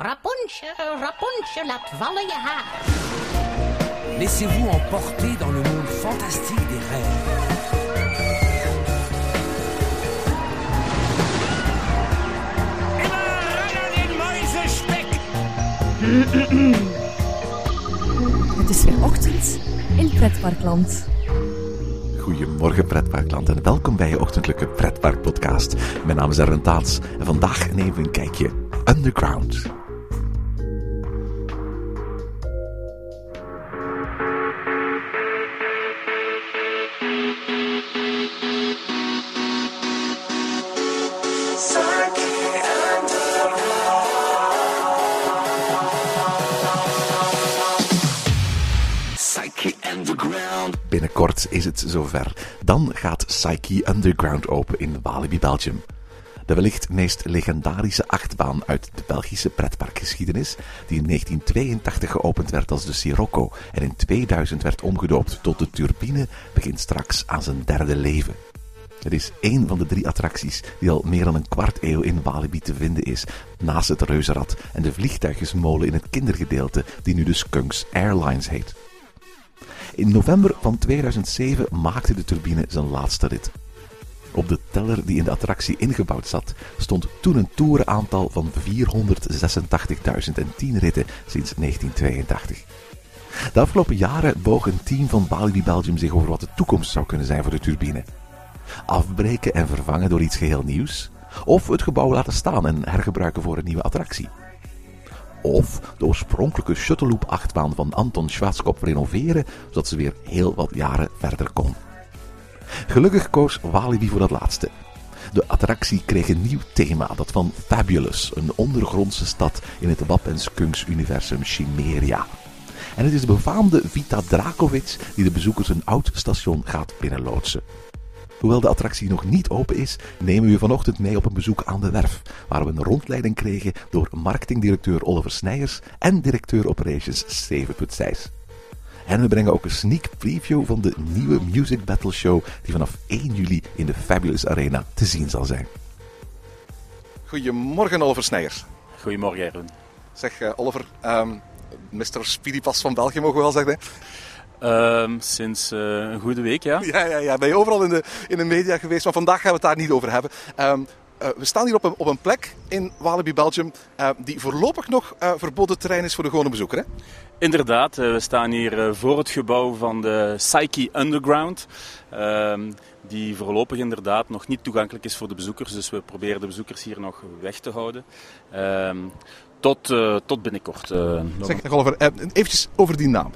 Rapunzel, Rapunzel, laat vallen je haar. Laissez-vous emporter dans le monde fantastique des rêves. Het is weer ochtend in Pretparkland. Goedemorgen pretparkland en welkom bij je ochtendelijke pretparkpodcast. Mijn naam is Aaron Taats en vandaag nemen we een kijkje underground. Zover. Dan gaat Psyche Underground open in Walibi, Belgium. De wellicht meest legendarische achtbaan uit de Belgische pretparkgeschiedenis, die in 1982 geopend werd als de Sirocco en in 2000 werd omgedoopt tot de Turbine, begint straks aan zijn derde leven. Het is één van de drie attracties die al meer dan een kwart eeuw in Walibi te vinden is, naast het reuzenrad en de vliegtuigjesmolen in het kindergedeelte, die nu de Skunks Airlines heet. In november van 2007 maakte de turbine zijn laatste rit. Op de teller die in de attractie ingebouwd zat, stond toen een toerenaantal van 486.010 ritten sinds 1982. De afgelopen jaren boog een team van Walibi Belgium zich over wat de toekomst zou kunnen zijn voor de turbine. Afbreken en vervangen door iets geheel nieuws, of het gebouw laten staan en hergebruiken voor een nieuwe attractie. Of de oorspronkelijke Shuttleloop-achtbaan van Anton Schwarzkopf renoveren, zodat ze weer heel wat jaren verder kon. Gelukkig koos Walibi voor dat laatste. De attractie kreeg een nieuw thema, dat van Fabulous, een ondergrondse stad in het Wap en Skunks-universum Chimeria. En het is de befaamde Vita Dracovic die de bezoekers een oud station gaat binnenloodsen. Hoewel de attractie nog niet open is, nemen we u vanochtend mee op een bezoek aan de werf, waar we een rondleiding kregen door marketingdirecteur Oliver Snijers en directeur operations Steven Putsijs. En we brengen ook een sneak preview van de nieuwe Music Battle Show die vanaf 1 juli in de Fabulous Arena te zien zal zijn. Goedemorgen Oliver Snijers. Goedemorgen Erwin. Zeg uh, Oliver, um, Mr. Speedypas van België mogen we wel zeggen. Um, sinds uh, een goede week, ja. Ja, ja, ja. Ben je overal in de, in de media geweest, maar vandaag gaan we het daar niet over hebben. Um, uh, we staan hier op een, op een plek in Walibi, Belgium, uh, die voorlopig nog verboden terrein is voor de gewone bezoeker. Hè? Inderdaad, we staan hier voor het gebouw van de Psyche Underground. Um, die voorlopig inderdaad nog niet toegankelijk is voor de bezoekers. Dus we proberen de bezoekers hier nog weg te houden. Tot, uh, tot binnenkort. Uh, zeg, Oliver, uh, eventjes over die naam.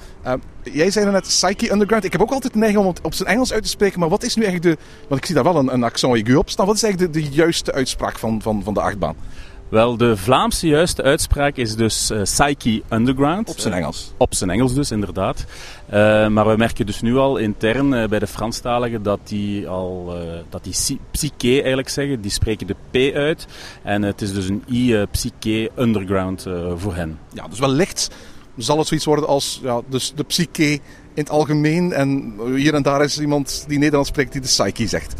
jij zei net Psyche Underground. Ik heb ook altijd de neiging om het op zijn Engels uit te spreken. Maar wat is nu eigenlijk de... Want ik zie daar wel een, een accent aigu op staan. Wat is eigenlijk de, de juiste uitspraak van, van, van de achtbaan? Wel, de Vlaamse juiste uitspraak is dus uh, Psyche Underground. Op zijn Engels. Uh, op zijn Engels dus, inderdaad. Uh, maar we merken dus nu al intern bij de Franstaligen dat die al dat die psyche eigenlijk zeggen. Die spreken de P uit. En het is dus een I, Psyche Underground voor hen. Ja, dus wellicht zal het zoiets worden als ja, dus de psyche in het algemeen. En hier en daar is iemand die Nederlands spreekt die de psyche zegt.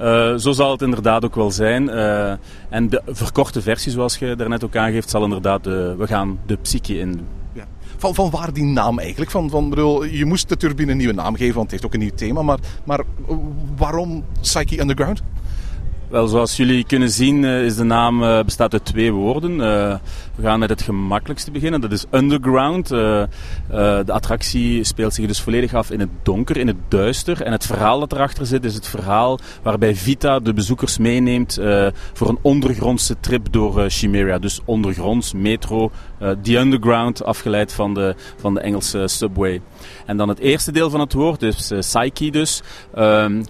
Uh, zo zal het inderdaad ook wel zijn. Uh, en de verkorte versie, zoals je daarnet ook aangeeft, zal inderdaad de, we gaan de psyche in. Ja. Van, van waar die naam eigenlijk? Van, van, bedoel, je moest de turbine een nieuwe naam geven, want het heeft ook een nieuw thema. Maar, maar waarom Psyche Underground? Wel, zoals jullie kunnen zien uh, is de naam uh, bestaat uit twee woorden. Uh, we gaan met het gemakkelijkste beginnen. Dat is underground. de attractie speelt zich dus volledig af in het donker, in het duister. En het verhaal dat erachter zit is het verhaal waarbij Vita de bezoekers meeneemt voor een ondergrondse trip door Chimeria. Dus ondergronds, metro, the underground, afgeleid van de, van de Engelse subway. En dan het eerste deel van het woord, dus Psyche dus ehm,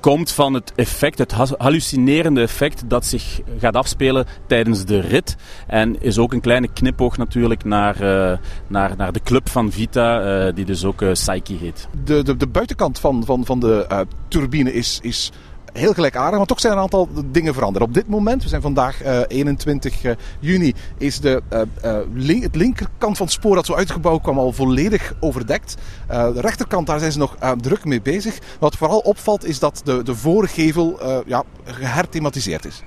komt van het effect, het hallucinerende effect dat zich gaat afspelen tijdens de rit. En is ook een kleine knipoog natuurlijk naar, uh, naar, naar de club van Vita, uh, die dus ook uh, Psyche heet. De, de, de buitenkant van, van, van de turbine is, is heel gelijkaardig, maar toch zijn een aantal dingen veranderd. Op dit moment, we zijn vandaag uh, 21 uh, juni, is de, uh, link, het linkerkant van het spoor dat zo uitgebouwd kwam al volledig overdekt. de rechterkant, daar zijn ze nog druk mee bezig. Wat vooral opvalt is dat de, de voorgevel ja, geherthematiseerd is.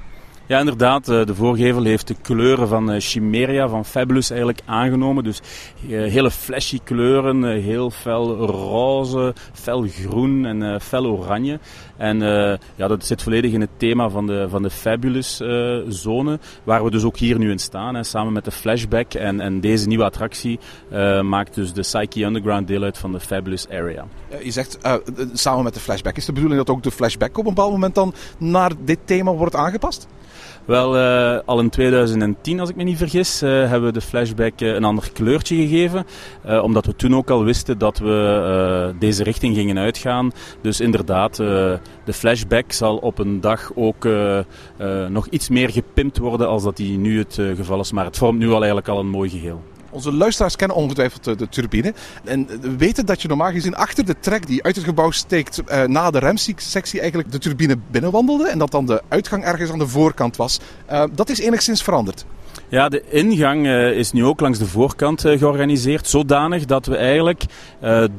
Ja, inderdaad. eh, De voorgevel heeft de kleuren van eh, Chimeria, van Fabulous eigenlijk aangenomen. Dus eh, hele flashy kleuren, heel fel roze, fel groen en fel oranje. En ja, dat zit volledig in het thema van de, van de Fabulous zone, waar we dus ook hier nu in staan. Hè, samen met de Flashback en, en deze nieuwe attractie maakt dus de Psyche Underground deel uit van de Fabulous Area. Je zegt samen met de flashback. Is de bedoeling dat ook de flashback op een bepaald moment dan naar dit thema wordt aangepast? Wel, eh, al in 2010, als ik me niet vergis, eh, hebben we de flashback eh, een ander kleurtje gegeven. Omdat we toen ook al wisten dat we deze richting gingen uitgaan. Dus inderdaad, de flashback zal op een dag ook nog iets meer gepimpt worden als dat die nu het geval is. Maar het vormt nu al eigenlijk al een mooi geheel. Onze luisteraars kennen ongetwijfeld de, turbine. En eh, weten dat je normaal gezien achter de trek die uit het gebouw steekt eh, na de remsectie eigenlijk de turbine binnenwandelde. En dat dan de uitgang ergens aan de voorkant was. Eh, dat is enigszins veranderd. Ja, de ingang is nu ook langs de voorkant georganiseerd. Zodanig dat we eigenlijk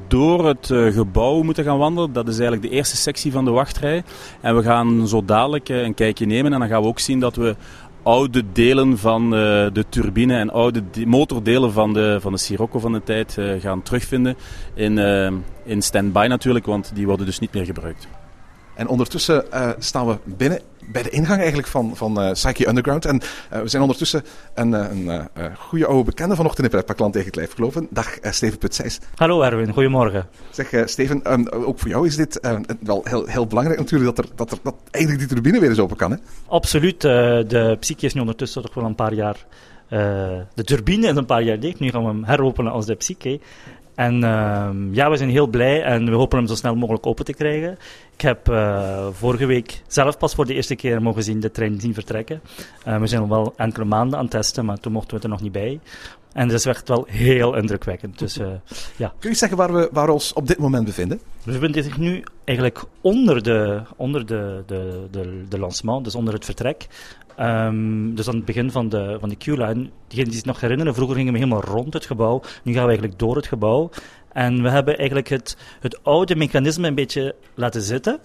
door het gebouw moeten gaan wandelen. Dat is eigenlijk de eerste sectie van de wachtrij. En we gaan zo dadelijk een kijkje nemen. En dan gaan we ook zien dat we oude delen van eh, de turbine en oude de- motordelen van de, van de Sirocco van de tijd eh, gaan terugvinden. In, eh, in stand-by natuurlijk, want die worden dus niet meer gebruikt. En ondertussen eh, staan we binnen bij de ingang eigenlijk van, van eh, Psyche Underground. En eh, we zijn ondertussen een, een goede oude bekende vanochtend in Pretparkland tegen het lijf gelopen. Dag Steven Putsijs. Hallo Erwin, goedemorgen. Zeg Steven, ehm, ook voor jou is dit wel heel, heel belangrijk natuurlijk dat, er, dat, er, dat eigenlijk die turbine weer eens open kan. Hè? Absoluut, de Psyche is nu ondertussen toch wel een paar jaar... de turbine is een paar jaar dicht, nu gaan we hem heropenen als de Psyche. En ehm, ja, we zijn heel blij en we hopen hem zo snel mogelijk open te krijgen. Ik heb eh, vorige week zelf pas voor de eerste keer mogen zien de trein zien vertrekken. Eh, we zijn al wel enkele maanden aan het testen, maar toen mochten we er nog niet bij. En dat is echt wel heel indrukwekkend. Dus eh, ja, Kun je zeggen waar we, waar we ons op dit moment bevinden? we bevinden zich nu eigenlijk onder de, onder de, de, de, de lancement, dus onder het vertrek. Ehm, dus aan het begin van de, van de Q-line. Diegenen die zich nog herinneren, vroeger gingen we helemaal rond het gebouw. Nu gaan we eigenlijk door het gebouw. En we hebben eigenlijk het, het oude mechanisme een beetje laten zitten.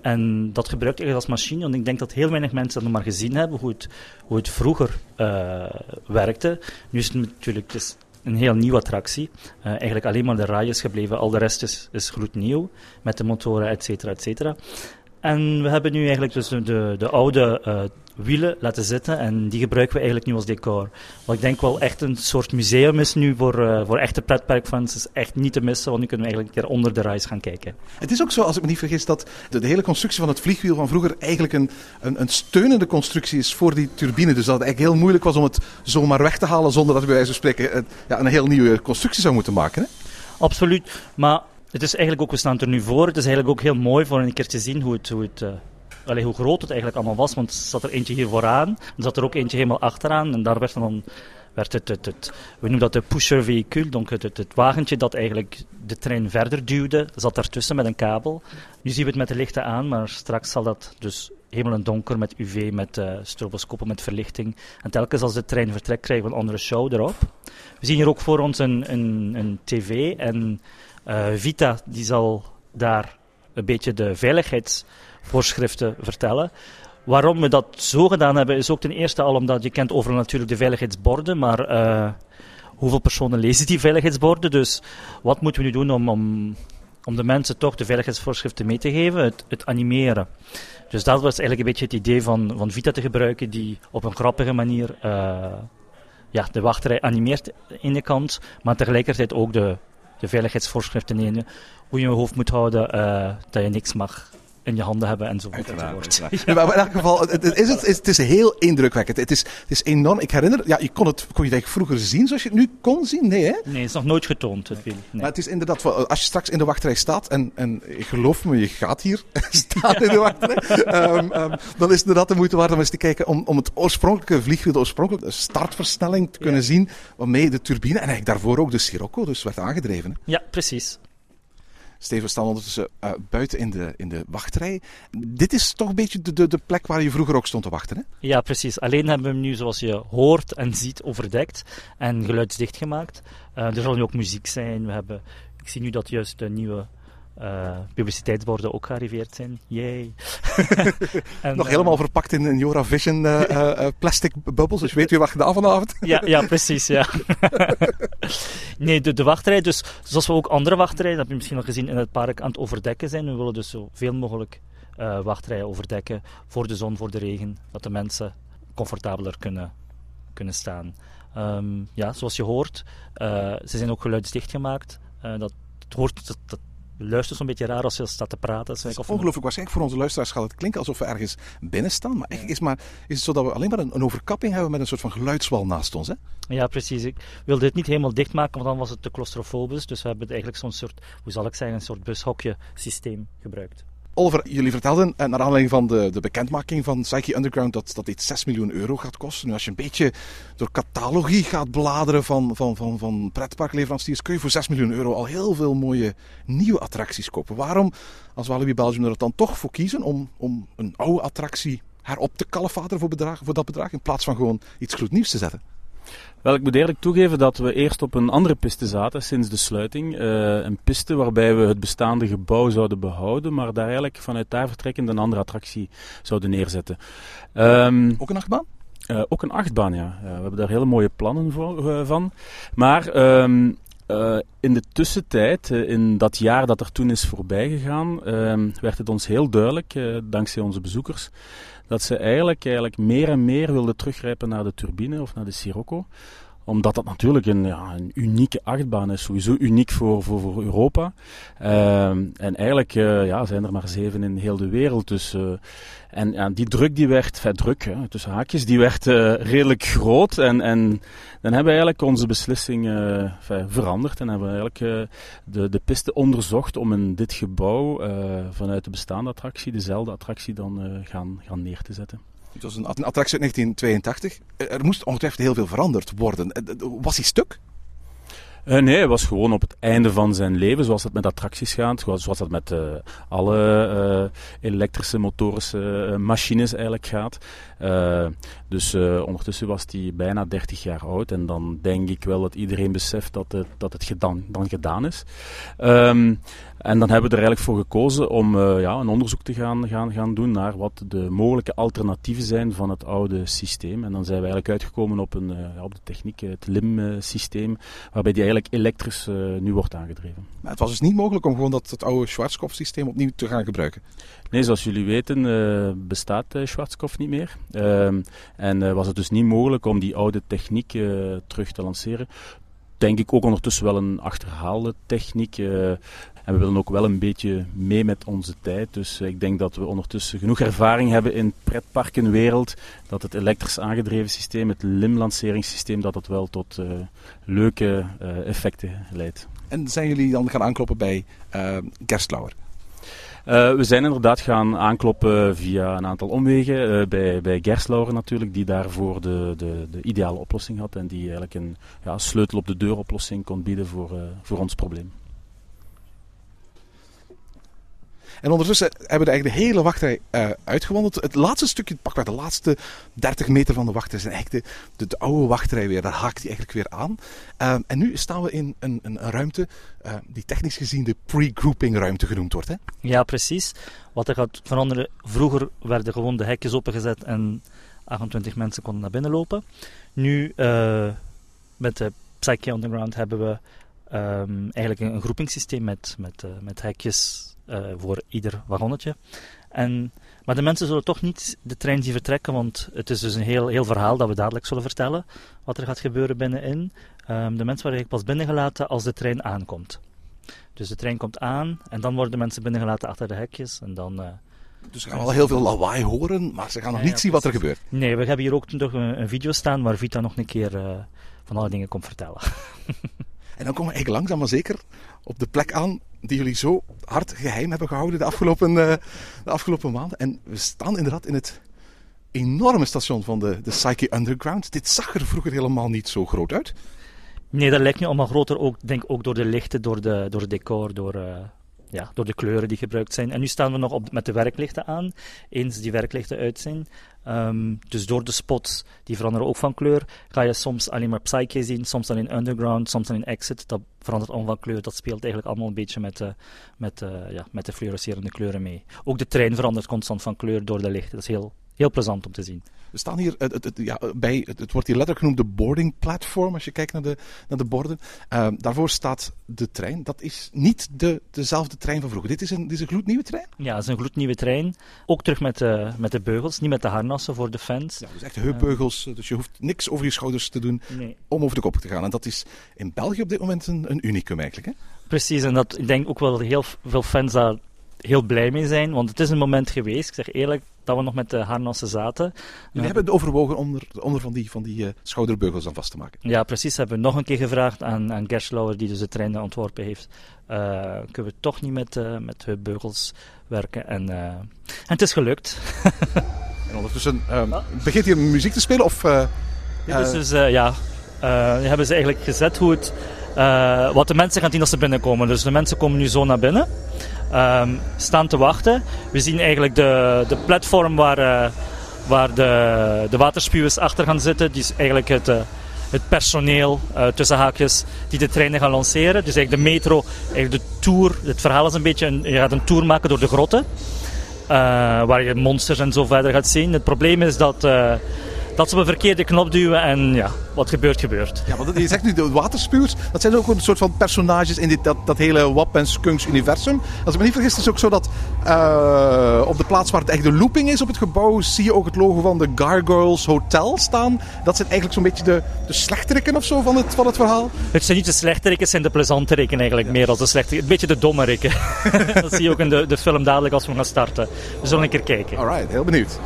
En dat gebruikt eigenlijk als machine, want ik denk dat heel weinig mensen dat nog maar gezien hebben, hoe het, hoe het vroeger eh, werkte. Nu is het natuurlijk het een heel nieuwe attractie. Eh, eigenlijk alleen maar de raai is gebleven, al de rest is, is gloednieuw, met de motoren, et cetera, et cetera. En we hebben nu eigenlijk dus de, de, de oude eh, wielen laten zitten en die gebruiken we eigenlijk nu als decor. Wat ik denk wel echt een soort museum is nu voor, eh, voor echte pretparkfans. is echt niet te missen, want nu kunnen we eigenlijk een keer onder de reis gaan kijken. Het is ook zo, als ik me niet vergis, dat de, de hele constructie van het vliegwiel van vroeger eigenlijk een, een, een steunende constructie is voor die turbine. Dus dat het eigenlijk heel moeilijk was om het zomaar weg te halen zonder dat we bij wijze van spreken een, ja, een heel nieuwe constructie zou moeten maken. Hè? Absoluut. Maar het is eigenlijk ook, we staan er nu voor. Het is eigenlijk ook heel mooi voor een keer te zien hoe het. Hoe het allee, hoe groot het eigenlijk allemaal was, want er zat er eentje hier vooraan, er zat er ook eentje helemaal achteraan, en daar werd dan werd het, het, het we noemen dat de pusher vehicle, donc het, het, wagentje dat eigenlijk de trein verder duwde, zat daartussen met een kabel. Nu zien we het met de lichten aan, maar straks zal dat dus helemaal in donker met UV, met uh, stroboscopen, met verlichting. En telkens als de trein vertrekt krijgen we een andere show erop. We zien hier ook voor ons een, een, een tv en uh, Vita die zal daar een beetje de veiligheidsvoorschriften vertellen. Waarom we dat zo gedaan hebben, is ook ten eerste al omdat je kent overal natuurlijk de veiligheidsborden, maar uh, hoeveel personen lezen die veiligheidsborden? Dus wat moeten we nu doen om, om, om de mensen toch de veiligheidsvoorschriften mee te geven? Het, het animeren. Dus dat was eigenlijk een beetje het idee van, van Vita te gebruiken, die op een grappige manier uh, ja, de wachterij animeert in de kant, maar tegelijkertijd ook de, de veiligheidsvoorschriften nemen. Hoe je je hoofd moet houden, uh, dat je niks mag in je handen hebben en zo enzovoort. Ja. Maar in elk geval, het, het, is, het, het is heel indrukwekkend. Het is, het is enorm. Ik herinner, ja, je kon het, kon je het vroeger zien zoals je het nu kon zien? Nee, hè? Nee, het is nog nooit getoond. Het nee. Maar het is inderdaad, als je straks in de wachtrij staat, en, en geloof me, je gaat hier staan in de wachtrij, um, um, dan is het inderdaad de moeite waard om eens te kijken om, om het oorspronkelijke vliegwiel, de oorspronkelijke startversnelling te kunnen ja. zien, waarmee de turbine en eigenlijk daarvoor ook de Sirocco dus werd aangedreven. Hè? Ja, precies. Steven, staan ondertussen uh, buiten in de, in de wachtrij. Dit is toch een beetje de, de, plek waar je vroeger ook stond te wachten, hè? Ja, precies. Alleen hebben we hem nu, zoals je hoort en ziet, overdekt en geluidsdicht gemaakt. Uh, er zal nu ook muziek zijn. We hebben, ik zie nu dat juist de nieuwe eh, publiciteitsborden ook gearriveerd zijn. Yay! En, Nog eh, helemaal verpakt in een Jora Vision eh, plastic bubbels. Dus weet u wat gedaan vanavond? Ja, ja, precies, ja. nee, de, de wachtrij, dus zoals we ook andere wachtrijen, dat heb je misschien nog gezien, in het park aan het overdekken zijn. We willen dus zoveel mogelijk wachtrijen overdekken voor de zon, voor de regen, dat de mensen comfortabeler kunnen, kunnen staan. Ehm, ja, zoals je hoort, ze zijn ook geluidsdicht gemaakt. Dat, het hoort, dat, dat luistert zo'n beetje raar als je staat te praten. Dat is Of- ongelooflijk. Waarschijnlijk voor onze luisteraars gaat het klinken alsof we ergens binnen staan. Maar eigenlijk is, maar, is het zo dat we alleen maar een, een overkapping hebben met een soort van geluidswal naast ons. Hè? Ja, precies. Ik wilde het niet helemaal dichtmaken, want dan was het te claustrofobisch. Dus we hebben eigenlijk zo'n soort, hoe zal ik zeggen, een soort bushokje systeem gebruikt. Oliver, jullie vertelden, eh, naar aanleiding van de, de bekendmaking van Psyche Underground, dat, dat dit 6 miljoen euro gaat kosten. Nu, als je een beetje door catalogie gaat bladeren van, van, van, van pretparkleveranciers, kun je voor 6 miljoen euro al heel veel mooie nieuwe attracties kopen. Waarom, als Walibi Belgium er dan toch voor kiezen om, om een oude attractie herop te kalfateren voor, voor dat bedrag, in plaats van gewoon iets gloednieuws te zetten? Wel, ik moet eerlijk toegeven dat we eerst op een andere piste zaten sinds de sluiting. Eh, een piste waarbij we het bestaande gebouw zouden behouden, maar daar eigenlijk vanuit daar vertrekkend een andere attractie zouden neerzetten. Ehm, Ook een achtbaan? eh, ook een achtbaan, ja. We hebben daar hele mooie plannen voor, eh, van. Maar ehm, eh, in de tussentijd, in dat jaar dat er toen is voorbijgegaan, ehm, werd het ons heel duidelijk, dankzij onze bezoekers, dat ze eigenlijk, eigenlijk meer en meer wilden teruggrijpen naar de turbine of naar de Sirocco omdat dat natuurlijk een, ja, een unieke achtbaan is, sowieso uniek voor, voor, Europa. Ehm, en eigenlijk eh, ja, zijn er maar zeven in heel de wereld. Dus, eh, en, en die druk die werd, druk, hè, tussen haakjes, die werd eh, redelijk groot. En, en dan hebben we eigenlijk onze beslissing veranderd. En hebben we eigenlijk de, de piste onderzocht om in dit gebouw vanuit de bestaande attractie dezelfde attractie dan gaan, gaan neer te zetten. Het was een at- een attractie uit 1982. Eh, Er moest ongetwijfeld heel veel veranderd worden. Eh, Was hij stuk? Eh, nee, hij was gewoon op het einde van zijn leven, zoals het met attracties gaat, zoals dat met alle elektrische, motorische machines eigenlijk gaat. Dus ondertussen was hij bijna 30 jaar oud en dan denk ik wel dat iedereen beseft dat het, dat het gedaan, dan gedaan is. Ehm, en dan hebben we er eigenlijk voor gekozen om eh, ja, een onderzoek te gaan, gaan, gaan doen naar wat de mogelijke alternatieven zijn van het oude systeem. En dan zijn we eigenlijk uitgekomen op, een, eh, op de techniek, eh, het LIM-systeem, waarbij die eigenlijk elektrisch nu wordt aangedreven. Maar het was dus niet mogelijk om gewoon dat, het oude Schwarzkopf-systeem opnieuw te gaan gebruiken. Nee, zoals jullie weten bestaat Schwarzkopf niet meer. Ehm, en was het dus niet mogelijk om die oude techniek terug te lanceren. Denk ik ook ondertussen wel een achterhaalde techniek. En we willen ook wel een beetje mee met onze tijd. Dus eh, ik denk dat we ondertussen genoeg ervaring hebben in pretparkenwereld. Dat het elektrisch aangedreven systeem, het LIM-lanceringssysteem, dat het wel tot eh, leuke eh, effecten leidt. En zijn jullie dan gaan aankloppen bij eh Gerstlauer? Uh, we zijn inderdaad gaan aankloppen via een aantal omwegen. Uh, bij, bij Gerslauer natuurlijk, die daarvoor de, de, de ideale oplossing had. En die eigenlijk een ja, sleutel op de deur oplossing kon bieden voor, uh, voor ons probleem. En ondertussen hebben we eigenlijk de hele wachtrij uh, uitgewandeld. Het laatste stukje, pak de laatste 30 meter van de wachtrij, zijn eigenlijk de, de, de, oude wachtrij weer. Daar haakt die eigenlijk weer aan. Uh, en nu staan we in een, een, een ruimte uh, die technisch gezien de pre-grouping ruimte genoemd wordt. Hè? Ja, precies. Wat er gaat veranderen, vroeger werden gewoon de hekjes opengezet en 28 mensen konden naar binnen lopen. Nu, met de Psyche Underground hebben we um, eigenlijk een, een groepingssysteem met, met, met hekjes voor ieder wagonnetje. En, maar de mensen zullen toch niet de trein zien vertrekken, want het is dus een heel, heel verhaal dat we dadelijk zullen vertellen. Wat er gaat gebeuren binnenin. Um, de mensen worden eigenlijk pas binnengelaten als de trein aankomt. Dus de trein komt aan en dan worden de mensen binnengelaten achter de hekjes. En dan, uh, dus ze gaan wel heel veel lawaai horen, maar ze gaan nog ja, niet ja, zien wat er gebeurt. Nee, we hebben hier ook nog een, een video staan waar Vita nog een keer uh, van alle dingen komt vertellen. en dan komen we eigenlijk langzaam maar zeker op de plek aan die jullie zo hard geheim hebben gehouden de afgelopen, uh, de afgelopen maanden. En we staan inderdaad in het enorme station van de, de Psyche Underground. Dit zag er vroeger helemaal niet zo groot uit. Nee, dat lijkt nu allemaal groter, ook, denk ook door de lichten, door, de, door het decor, door, uh, ja, door de kleuren die gebruikt zijn. En nu staan we nog op, met de werklichten aan, eens die werklichten uit zijn. Ehm, dus door de spots, die veranderen ook van kleur, ga je soms alleen maar Psyche zien, soms in Underground, soms in Exit. Dat verandert allemaal van kleur. Dat speelt eigenlijk allemaal een beetje met, de met, ja, met de fluorescerende kleuren mee. Ook de trein verandert constant van kleur door de lichten. Dat is heel, heel plezant om te zien. We staan hier het, het, ja, bij, het, wordt hier letterlijk genoemd de boarding platform, als je kijkt naar de, naar de borden. Uh, daarvoor staat de trein. Dat is niet de, dezelfde trein van vroeger. Dit is, een, dit is een gloednieuwe trein? Ja, het is een gloednieuwe trein. Ook terug met de, met de beugels, niet met de harnassen voor de fans. Ja, dus echt heupbeugels. dus je hoeft niks over je schouders te doen nee. om over de kop te gaan. En dat is in België op dit moment een, een unicum eigenlijk. Hè? Precies, en dat, ik denk ook wel heel veel fans daar heel blij mee zijn. Want het is een moment geweest, ik zeg eerlijk, dat we nog met de harnassen zaten. We hebben het overwogen om er, om er van die, van die uh, schouderbeugels aan vast te maken. Ja, precies. Hebben we nog een keer gevraagd aan, aan Gerslauer, die dus de trein ontworpen heeft. Uh, kunnen we toch niet met, uh, met beugels werken? En, en het is gelukt. en ondertussen begint hier muziek te spelen? Of, Dit is dus, ja, hebben ze eigenlijk gezet hoe het... wat de mensen gaan zien als ze binnenkomen. Dus de mensen komen nu zo naar binnen um, staan te wachten. We zien eigenlijk de, de platform waar, uh, waar de, de waterspuwers achter gaan zitten. Die is eigenlijk het, uh, het personeel, uh, tussen haakjes, die de treinen gaan lanceren. Dus eigenlijk de metro, eigenlijk de tour. Het verhaal is een beetje, je gaat een tour maken door de grotten. waar je monsters en zo verder gaat zien. Het probleem is dat dat ze op een verkeerde knop duwen en ja, wat gebeurt, gebeurt. Ja, want je zegt nu de waterspuwers, dat zijn ook een soort van personages in dit, dat, dat hele WAP en Skunks universum. Als ik me niet vergis, is het ook zo dat uh, op de plaats waar het echt de looping is op het gebouw, zie je ook het logo van de Gargoyles Hotel staan. Dat zijn eigenlijk zo'n beetje de, de slechterikken of zo van het, van het verhaal. Het zijn niet de slechterikken, het zijn de plezanterikken eigenlijk, ja. meer dan de slechterikken. Een beetje de dommerikken. dat zie je ook in de, de film dadelijk als we gaan starten. We zullen een keer kijken. Alright, heel benieuwd.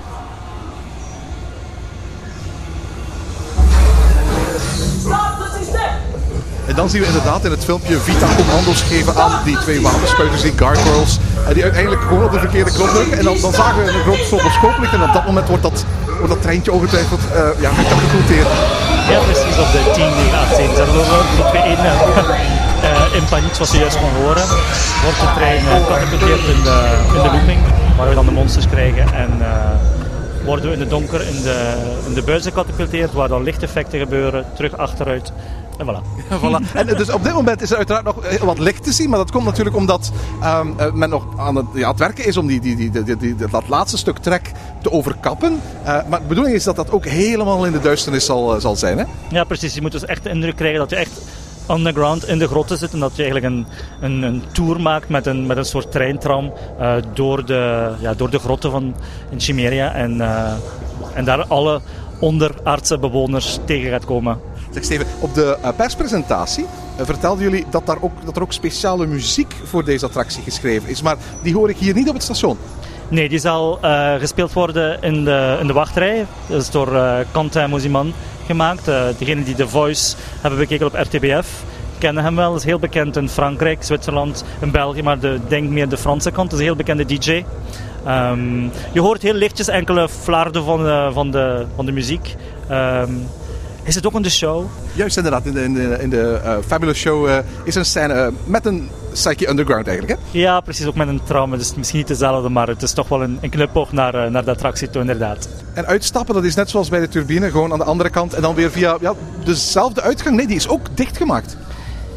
En dan zien we inderdaad in het filmpje Vita commando's geven aan die twee wapenspuiters, die gargoyles. En die uiteindelijk gewoon op de verkeerde knop. En dan, dan zagen we een groot stroboscoop En op dat moment wordt dat, wordt dat treintje ongetwijfeld uh, ja. Ja, precies op de 10 die 18. Ze we op 1 uh, in paniek, zoals je juist kon horen, wordt de trein gecatapulteerd in de, in de looping. Waar we dan de monsters krijgen. En, worden we in de donker in de, in de buis gecatapulteerd, waar dan lichteffecten gebeuren, terug achteruit. En voilà. voilà. En dus op dit moment is er uiteraard nog wat licht te zien, maar dat komt natuurlijk omdat um, men nog aan het, ja, het werken is om die, die, die, die, die, dat laatste stuk trek te overkappen. Uh, maar de bedoeling is dat dat ook helemaal in de duisternis zal, zal zijn. Hè? Ja, precies. Je moet dus echt de indruk krijgen dat je echt underground in de grotten zit. En dat je eigenlijk een, een, een tour maakt met een, met een soort treintram uh, door, de, ja, door de grotten van in Chimeria. En, uh, en daar alle onderaardse bewoners tegen gaat komen. Zeg Steven, op de uh, perspresentatie vertelden jullie dat, daar ook, dat er ook speciale muziek voor deze attractie geschreven is. Maar die hoor ik hier niet op het station. Nee, die zal uh, gespeeld worden in de, in de wachtrij. Dat is door uh, Quentin Moziman gemaakt. Uh, degene die The Voice hebben bekeken op RTBF kennen hem wel. is heel bekend in Frankrijk, Zwitserland, in België, maar de, denk meer de Franse kant. Is een heel bekende DJ. Um, je hoort heel lichtjes enkele flarden van de, van de, van de muziek. Um, is het ook in de show? Juist inderdaad, in de, in de, in de uh, Fabulous Show uh, is een scène uh, met een Psyche Underground eigenlijk hè? Ja, precies, ook met een trauma. Dus misschien niet dezelfde, maar het is toch wel een, een knipoog naar, naar de attractie toe inderdaad. En uitstappen, dat is net zoals bij de turbine, gewoon aan de andere kant en dan weer via ja, dezelfde uitgang. Nee, die is ook dichtgemaakt.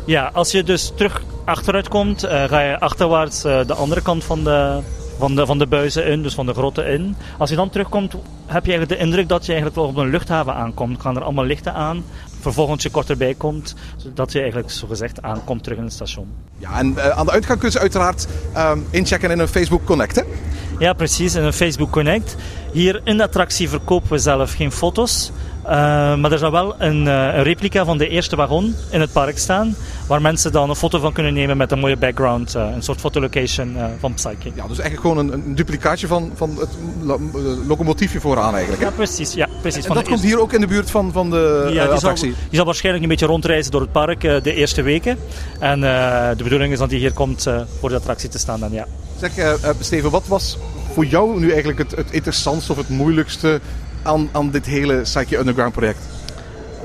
Ja, als je dus terug achteruit komt, ga je achterwaarts de andere kant van de, van de, van de buizen in, dus van de grotten in. Als je dan terugkomt, heb je eigenlijk de indruk dat je eigenlijk wel op een luchthaven aankomt. Gaan er allemaal lichten aan. Vervolgens je kort erbij komt, zodat je eigenlijk zogezegd aankomt terug in het station. Ja, en uh, aan de uitgang kunnen ze uiteraard uh, inchecken in een Facebook Connect, hè? Ja, precies, in een Facebook Connect. Hier in de attractie verkopen we zelf geen foto's. Uh, maar er zal wel een, uh, een, replica van de eerste wagon in het park staan. Waar mensen dan een foto van kunnen nemen met een mooie background. Uh, een soort fotolocation van Psyche. Ja, dus eigenlijk gewoon een, een duplicaatje van, van het locomotiefje vooraan eigenlijk. Hè? Ja, precies. Ja, precies. En, en dat komt hier ook in de buurt van, van de ja, die attractie? Zal, die zal waarschijnlijk een beetje rondreizen door het park de eerste weken. En de bedoeling is dat hij hier komt voor de attractie te staan dan, ja. Zeg, Steven, wat was voor jou nu eigenlijk het, het interessantste of het moeilijkste aan, aan dit hele Psyche Underground project?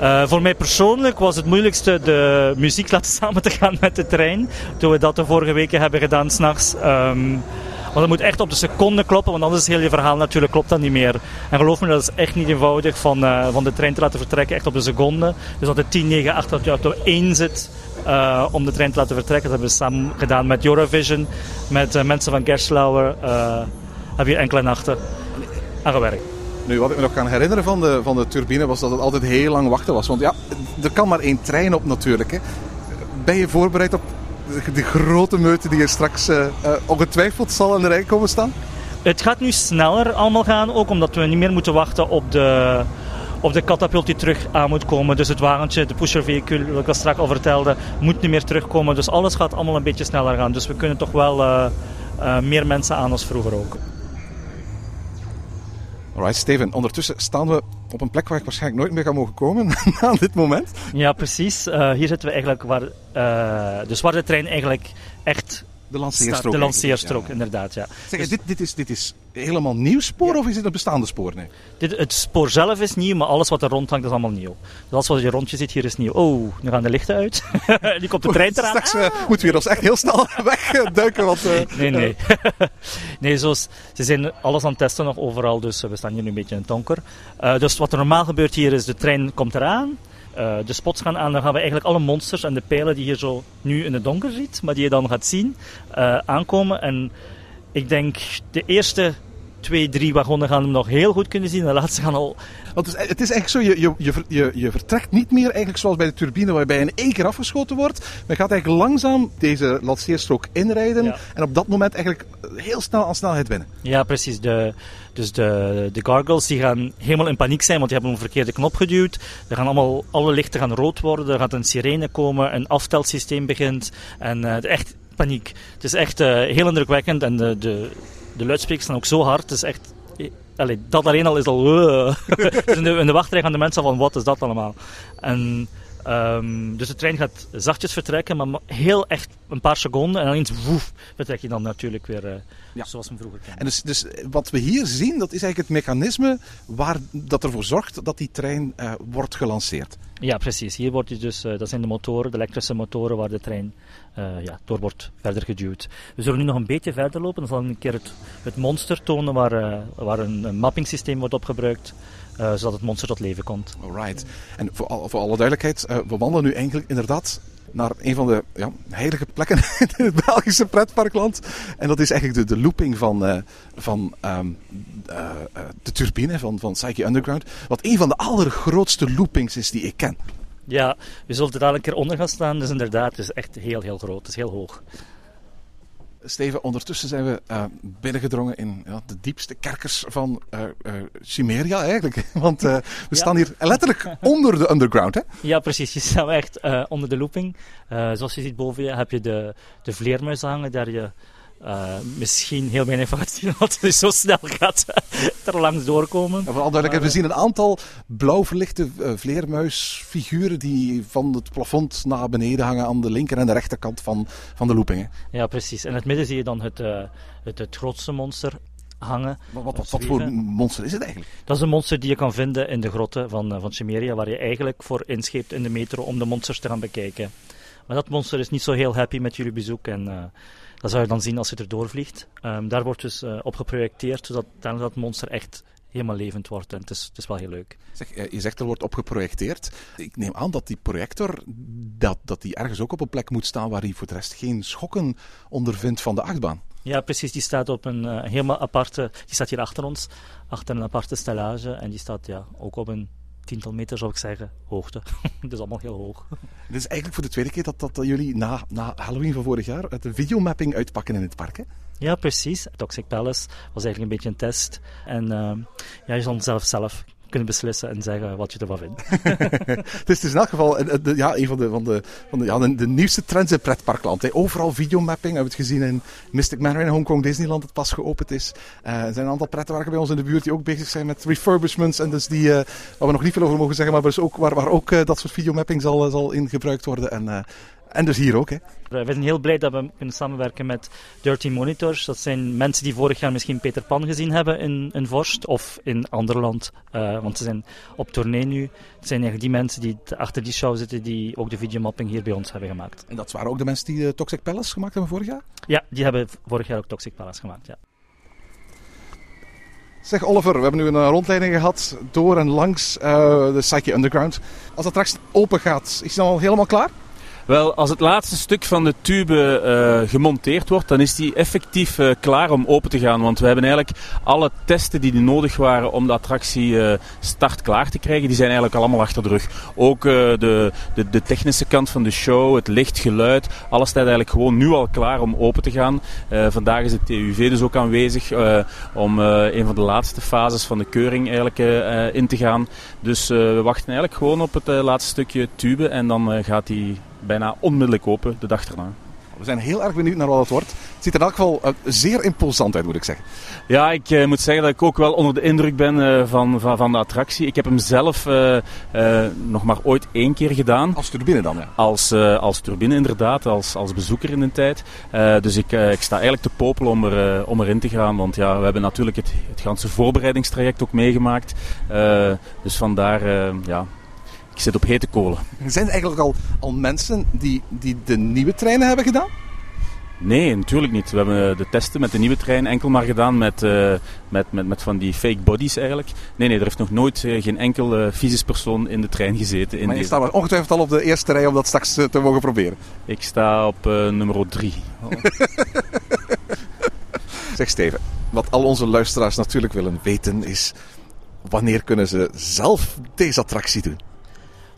Uh, voor mij persoonlijk was het moeilijkste de muziek laten samen te gaan met de trein. Toen we dat de vorige weken hebben gedaan s'nachts. Um, want het moet echt op de seconde kloppen, want anders is heel je verhaal natuurlijk klopt dat niet meer. En geloof me, dat is echt niet eenvoudig van, uh, van de trein te laten vertrekken, echt op de seconde. Dus dat het 10, 9, 8, dat je auto 1 zit uh, om de trein te laten vertrekken. Dat hebben we samen gedaan met Eurovision, met mensen van Gerslauer. hebben hier enkele nachten aan gewerkt. Nu, wat ik me nog kan herinneren van de, van de turbine was dat het altijd heel lang wachten was. Want ja, er kan maar één trein op natuurlijk. Hè. Ben je voorbereid op de grote meute die er straks uh, uh, ongetwijfeld zal in de rij komen staan? Het gaat nu sneller allemaal gaan, ook omdat we niet meer moeten wachten op de, op de katapult die terug aan moet komen. Dus het wagentje, de pushervehicle, wat ik al straks al vertelde, moet niet meer terugkomen. Dus alles gaat allemaal een beetje sneller gaan. Dus we kunnen toch wel uh, meer mensen aan als vroeger ook. Alright, Steven. Ondertussen staan we op een plek waar ik waarschijnlijk nooit meer ga mogen komen aan dit moment. Ja, precies. Uh, hier zitten we eigenlijk waar, uh, de trein eigenlijk echt de lanceerstrook. De lanceerstrook, ja. inderdaad, ja. Zeg, dus, dit, dit, is, dit is helemaal nieuw spoor ja. of is dit een bestaande spoor? Nee? Dit, het spoor zelf is nieuw, maar alles wat er rondhangt is allemaal nieuw. Dus alles wat je rondje ziet hier is nieuw. Oh, nu gaan de lichten uit. nu komt de trein eraan. Straks uh, ah. moeten we ons echt heel snel wegduiken. Want, uh, nee, nee. nee zoals, ze zijn alles aan het testen nog overal, dus we staan hier nu een beetje in het donker. Uh, dus wat er normaal gebeurt hier is, de trein komt eraan. Uh, de spots gaan aan, dan gaan we eigenlijk alle monsters en de pijlen die je zo nu in het donker ziet, maar die je dan gaat zien, uh, aankomen. En ik denk de eerste twee, drie wagonnen gaan hem nog heel goed kunnen zien. De laatste gaan al... Want het is, het is eigenlijk zo, je, je, je, je vertrekt niet meer eigenlijk zoals bij de turbine waarbij in één keer afgeschoten wordt. Je gaat eigenlijk langzaam deze lanceerstrook inrijden ja. en op dat moment eigenlijk heel snel aan snelheid winnen. Ja, precies. De, dus de, de gargoyles die gaan helemaal in paniek zijn, want die hebben een verkeerde knop geduwd. Er gaan allemaal, alle lichten gaan rood worden, er gaat een sirene komen, een aftelsysteem begint. En uh, echt paniek. Het is echt uh, heel indrukwekkend en de, de, de luidsprekers staan ook zo hard. Het is echt... Allee, dat alleen al is al... Uh. dus in, de, in de wachtrij gaan de mensen van, wat is dat allemaal? En... Um, dus de trein gaat zachtjes vertrekken, maar heel echt een paar seconden. En dan eens woef, vertrek je dan natuurlijk weer uh, ja. zoals we vroeger kennen. En dus, dus wat we hier zien, dat is eigenlijk het mechanisme waar, dat ervoor zorgt dat die trein uh, wordt gelanceerd. Ja, precies. Hier wordt dus, uh, dat zijn de motoren, de elektrische motoren waar de trein ja, door wordt verder geduwd. We zullen nu nog een beetje verder lopen. Dan zal ik een keer het, het monster tonen waar, waar een, een mappingsysteem wordt opgebruikt. Uh, zodat het monster tot leven komt. Alright. En voor, voor alle duidelijkheid, we wandelen nu eigenlijk inderdaad naar een van de ja, heilige plekken in het Belgische pretparkland. En dat is eigenlijk de, de looping van, van um, de turbine van, van Psyche Underground. Wat een van de allergrootste loopings is die ik ken. Ja, we zullen er dadelijk een keer onder gaan staan. Dus inderdaad, het is echt heel, heel groot. Het is heel hoog. Steven, ondertussen zijn we uh, binnengedrongen in ja, de diepste kerkers van uh, uh, Chimeria eigenlijk. Want we ja. staan hier letterlijk onder de underground, hè? Ja, precies. Je staat echt onder de looping. zoals je ziet boven je heb je de, de vleermuis hangen, daar je uh, misschien heel weinig van gaat zien, het zo snel gaat er langs doorkomen. Ja, vooral duidelijk, we zien een aantal blauw verlichte uh, vleermuisfiguren die van het plafond naar beneden hangen aan de linker en de rechterkant van, van de loopingen. Ja, precies. En in het midden zie je dan het, uh, het, het grootste monster hangen. Maar wat, wat, wat, voor monster is het eigenlijk? Dat is een monster die je kan vinden in de grotten van, van Chimeria, waar je eigenlijk voor inscheept in de metro om de monsters te gaan bekijken. Maar dat monster is niet zo heel happy met jullie bezoek en dat zou je dan zien als je erdoor vliegt. Um, daar wordt dus uh, op geprojecteerd, zodat dat monster echt helemaal levend wordt. En het is, het is wel heel leuk. Zeg, je zegt er wordt op geprojecteerd. Ik neem aan dat die projector dat, dat die ergens ook op een plek moet staan waar hij voor de rest geen schokken ondervindt van de achtbaan. Ja, precies. Die staat op een uh, helemaal aparte. Die staat hier achter ons, achter een aparte stellage. En die staat ja, ook op een tiental meter, zou ik zeggen, hoogte. Het is allemaal heel hoog. Dit is eigenlijk voor de tweede keer dat, dat, dat jullie na, na Halloween van vorig jaar het videomapping uitpakken in het park, hè? Ja, precies. Toxic Palace was eigenlijk een beetje een test. En uh, ja, je zal zelf zelf kunnen beslissen en zeggen wat je ervan vindt. het is dus in elk geval ja, een van de, van de, van de, ja, de, nieuwste trends in pretparkland. Hè. Overal videomapping. We het gezien in Mystic Manor in Hongkong Disneyland, dat pas geopend is. Uh, er zijn een aantal pretparken bij ons in de buurt die ook bezig zijn met refurbishments. En dus die, waar we nog niet veel over mogen zeggen, maar dus ook, waar, waar ook dat soort videomapping zal, zal in gebruikt worden. En En dus hier ook, hè? We zijn heel blij dat we kunnen samenwerken met Dirty Monitors. Dat zijn mensen die vorig jaar misschien Peter Pan gezien hebben in, in Vorst of in ander land. Uh, want ze zijn op tournee nu. Het zijn eigenlijk die mensen die achter die show zitten die ook de videomapping hier bij ons hebben gemaakt. En dat waren ook de mensen die uh, Toxic Palace gemaakt hebben vorig jaar? Ja, die hebben vorig jaar ook Toxic Palace gemaakt, ja. Zeg Oliver, we hebben nu een rondleiding gehad door en langs uh, de Psyche Underground. Als dat straks open gaat, is het dan al helemaal klaar? Wel, als het laatste stuk van de tube uh, gemonteerd wordt, dan is die effectief uh, klaar om open te gaan. Want we hebben eigenlijk alle testen die nodig waren om de attractie uh, start klaar te krijgen, die zijn eigenlijk allemaal achter de rug. Ook de, de, de, technische kant van de show, het licht, geluid, alles staat eigenlijk gewoon nu al klaar om open te gaan. vandaag is het TUV dus ook aanwezig om een van de laatste fases van de keuring eigenlijk in te gaan. Dus we wachten eigenlijk gewoon op het laatste stukje tube en dan gaat die bijna onmiddellijk open de dag erna. We zijn heel erg benieuwd naar wat het wordt. Het ziet er in elk geval uh, zeer imposant uit, moet ik zeggen. Ja, ik uh, moet zeggen dat ik ook wel onder de indruk ben uh, van, van, van, de attractie. Ik heb hem zelf nog maar ooit één keer gedaan. Als turbine dan, ja? Als, als turbine inderdaad, als, als bezoeker in de tijd. dus ik, ik sta eigenlijk te popelen om, er, om erin te gaan. Want ja, we hebben natuurlijk het, het ganse voorbereidingstraject ook meegemaakt. dus vandaar, ja, ik zit op hete kolen. Zijn er eigenlijk al, al mensen die, die de nieuwe treinen hebben gedaan? Nee, natuurlijk niet. We hebben de testen met de nieuwe trein enkel maar gedaan met, uh, met, met, met van die fake bodies eigenlijk. Nee, nee, er heeft nog nooit uh, geen enkel uh, fysisch persoon in de trein gezeten. In maar je staat ongetwijfeld al op de eerste rij om dat straks te mogen proberen. Ik sta op nummer drie. zeg Steven, wat al onze luisteraars natuurlijk willen weten is... wanneer kunnen ze zelf deze attractie doen?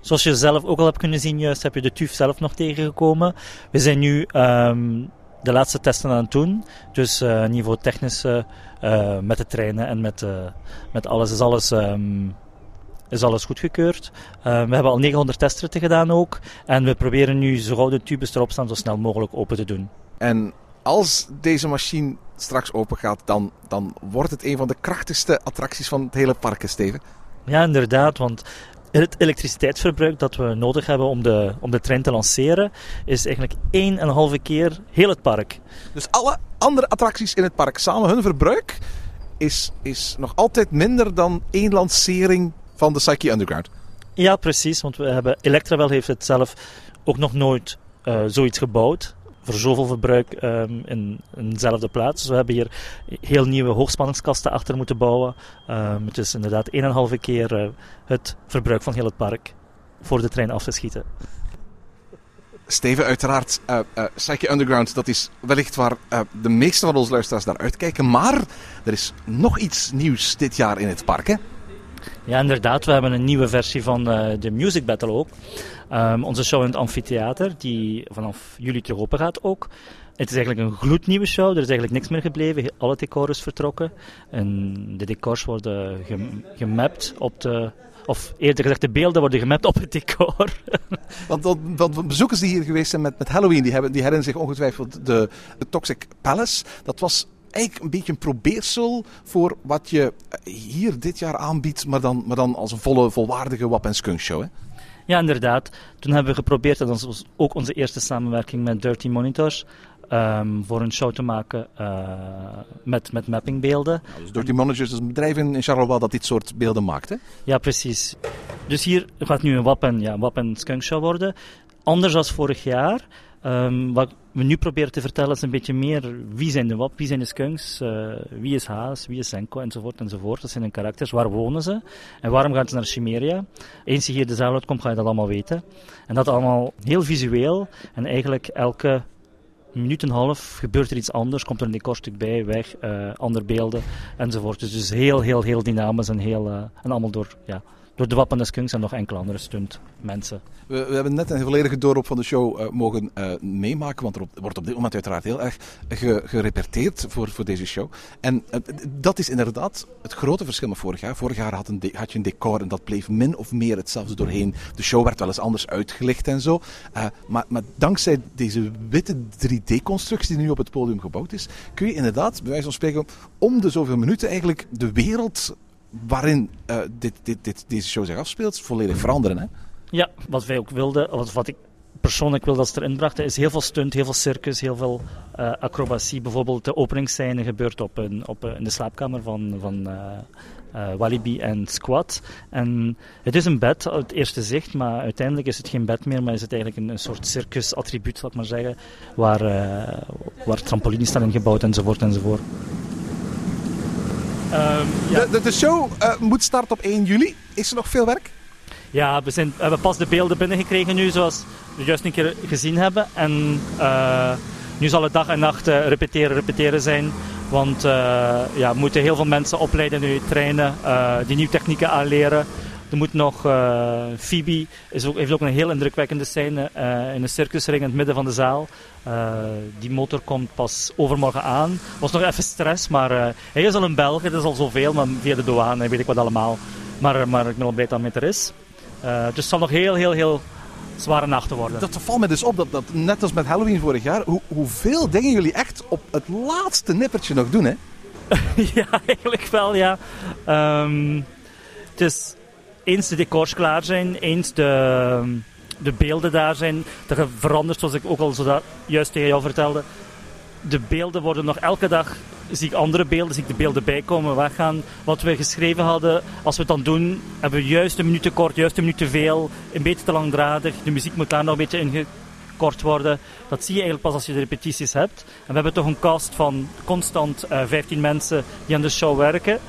Zoals je zelf ook al hebt kunnen zien, juist heb je de TUF zelf nog tegengekomen. We zijn nu um, de laatste testen aan het doen. Dus uh, niveau technisch uh, met de treinen en met, met alles is alles. Um, is alles goedgekeurd. Uh, we hebben al 900 testritten gedaan ook. En we proberen nu, zo gauw de tubes erop staan, zo snel mogelijk open te doen. En als deze machine straks open gaat, dan, dan wordt het een van de krachtigste attracties van het hele park, Steven. Ja, inderdaad. Want het elektriciteitsverbruik dat we nodig hebben om de, om de trein te lanceren, is eigenlijk één en een halve keer heel het park. Dus alle andere attracties in het park samen, hun verbruik is, is nog altijd minder dan één lancering van de Psyche Underground. Ja, precies. Want we hebben, Electrawel heeft het zelf ook nog nooit uh, zoiets gebouwd voor zoveel verbruik um, in, in dezelfde plaats. Dus we hebben hier heel nieuwe hoogspanningskasten achter moeten bouwen. Um, het is inderdaad 1,5 keer uh, het verbruik van heel het park voor de trein af te schieten. Steven, uiteraard, uh, Psyche Underground, dat is wellicht waar de meeste van onze luisteraars naar uitkijken. Maar er is nog iets nieuws dit jaar in het park, hè? Ja, inderdaad. We hebben een nieuwe versie van uh, de Music Battle ook. Um, onze show in het amfitheater, die vanaf juli terug open gaat ook. Het is eigenlijk een gloednieuwe show. Er is eigenlijk niks meer gebleven. Alle decor is vertrokken. En de decors worden gemapt op de... Of eerder gezegd, de beelden worden gemapt op het decor. want, want, want, bezoekers die hier geweest zijn met, met Halloween, die, hebben, die herinneren zich ongetwijfeld de, de Toxic Palace. Dat was eigenlijk een beetje een probeersel voor wat je hier dit jaar aanbiedt, maar dan, maar dan als een volle, volwaardige Wap Skunk show. Hè? Ja, inderdaad. Toen hebben we geprobeerd, en dat was ook onze eerste samenwerking met Dirty Monitors, um, voor een show te maken uh, met, met mappingbeelden. Ja, dus Dirty Monitors is een bedrijf in Charleroi dat dit soort beelden maakt, hè? Ja, precies. Dus hier gaat nu een Wap ja, Wap Skunk show worden. Anders dan vorig jaar. Um, wat we nu proberen te vertellen is een beetje meer wie zijn de wap, wie zijn de skunks, uh, wie is Haas, wie is Senko enzovoort enzovoort. Dat zijn hun karakters, waar wonen ze en waarom gaan ze naar Chimeria. Eens je hier de zaal uitkomt ga je dat allemaal weten. En dat allemaal heel visueel en eigenlijk elke minuut en half gebeurt er iets anders, komt er een decorstuk bij, weg, uh, andere beelden enzovoort. Dus, dus heel, heel, heel dynamisch en, heel, uh, en allemaal door ja, door de Wappen Skunks en nog enkele andere stunt mensen. We, we, hebben net een volledige doorop van de show uh, mogen uh, meemaken, want er wordt op dit moment uiteraard heel erg ge, gerepeteerd voor, voor deze show. En uh, dat is inderdaad het grote verschil met vorig jaar. Vorig jaar had, had, je een decor en dat bleef min of meer hetzelfde doorheen. De show werd wel eens anders uitgelicht en zo. maar, maar dankzij deze witte 3D-constructie die nu op het podium gebouwd is, kun je inderdaad, bij wijze van spreken, om de zoveel minuten eigenlijk de wereld waarin uh, dit, dit, dit, deze show zich afspeelt, volledig veranderen. Hè? Ja, wat wij ook wilden, wat, wat ik persoonlijk wil dat ze erin brachten, is heel veel stunt, heel veel circus, heel veel uh, acrobatie. Bijvoorbeeld de openingsscène gebeurt op een, op een, in de slaapkamer van, van en Squad. En het is een bed uit het eerste zicht, maar uiteindelijk is het geen bed meer, maar is het eigenlijk een, een soort circus-attribuut, ik maar zeggen, waar, waar trampolines staan ingebouwd enzovoort enzovoort. Um, ja. de, de, show moet starten op 1 juli. Is er nog veel werk? Ja, we, zijn, we hebben pas de beelden binnengekregen nu, zoals we juist een keer gezien hebben. En uh, nu zal het dag en nacht uh, repeteren, repeteren zijn. Want ja, we moeten heel veel mensen opleiden nu, trainen, die nieuwe technieken aanleren. Er moet nog, Phoebe is ook, heeft ook een heel indrukwekkende scène in een circusring in het midden van de zaal. die motor komt pas overmorgen aan. was nog even stress, maar hij is al een Belg, dat is al zoveel, maar via de douane weet ik wat allemaal. Maar, maar ik ben al blij dat het er is. Uh, dus het zal nog heel, heel, heel zware nachten worden. Dat valt me dus op, dat, dat net als met Halloween vorig jaar, hoe, hoeveel dingen jullie echt op het laatste nippertje nog doen, hè? ja, eigenlijk wel, ja. Um, het is eens de decors klaar zijn, eens de, de beelden daar zijn, dat verandert, zoals ik ook al zo juist tegen jou vertelde. De beelden worden nog elke dag zie ik andere beelden, zie ik de beelden bijkomen, weggaan. Wat we geschreven hadden, als we het dan doen, hebben we juist een minuut te kort, juist een minuut te veel, een beetje te langdradig. De muziek moet daar nog een beetje ingekort worden. Dat zie je eigenlijk pas als je de repetities hebt. En we hebben toch een cast van constant uh, eh, 15 mensen die aan de show werken.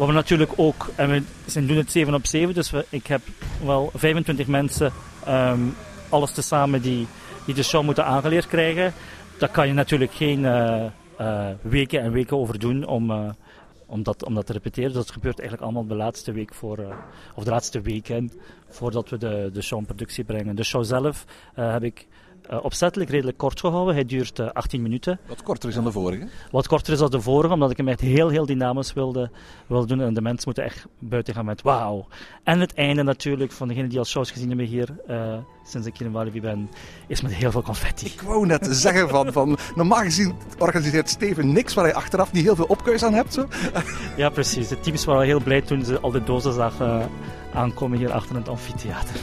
Wat we natuurlijk ook, en we doen het 7 op 7, dus ik heb wel 25 mensen, um, alles tezamen, die, die de show moeten aangeleerd krijgen. Dat kan je natuurlijk geen... Uh, uh, weken en weken over doen om, uh, om, dat, te repeteren. Dat gebeurt eigenlijk allemaal de laatste week voor, of de laatste weken voordat we de, de show in productie brengen. De show zelf heb ik opzettelijk redelijk kort gehouden. Hij duurt uh, 18 minuten. Wat korter is dan de vorige? Wat korter is dan de vorige, omdat ik hem echt heel, heel dynamisch wilde, wilde doen. En de mensen moeten echt buiten gaan met wauw. En het einde natuurlijk, van degenen die al shows gezien hebben hier, uh, sinds ik hier in Walibi ben, is met heel veel confetti. Ik wou net zeggen van, van normaal gezien organiseert Steven niks waar hij achteraf niet heel veel opkeus aan hebt. Zo. ja, precies. De teams waren heel blij toen ze al de dozen zagen aankomen hier achter het amfitheater.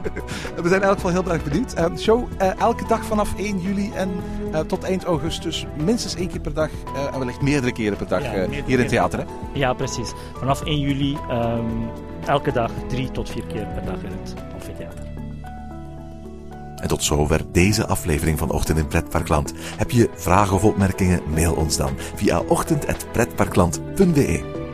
We zijn in elk geval heel erg benieuwd. Uh, show uh, elke dag vanaf 1 juli en uh, tot eind augustus minstens één keer per dag en wellicht meerdere keren per dag ja, hier in het theater. Hè? Ja, precies. Vanaf 1 juli um, elke dag drie tot vier keer per dag in het amfitheater. En tot zover deze aflevering van Ochtend in Pretparkland. Heb je vragen of opmerkingen? Mail ons dan via ochtend.pretparkland.be.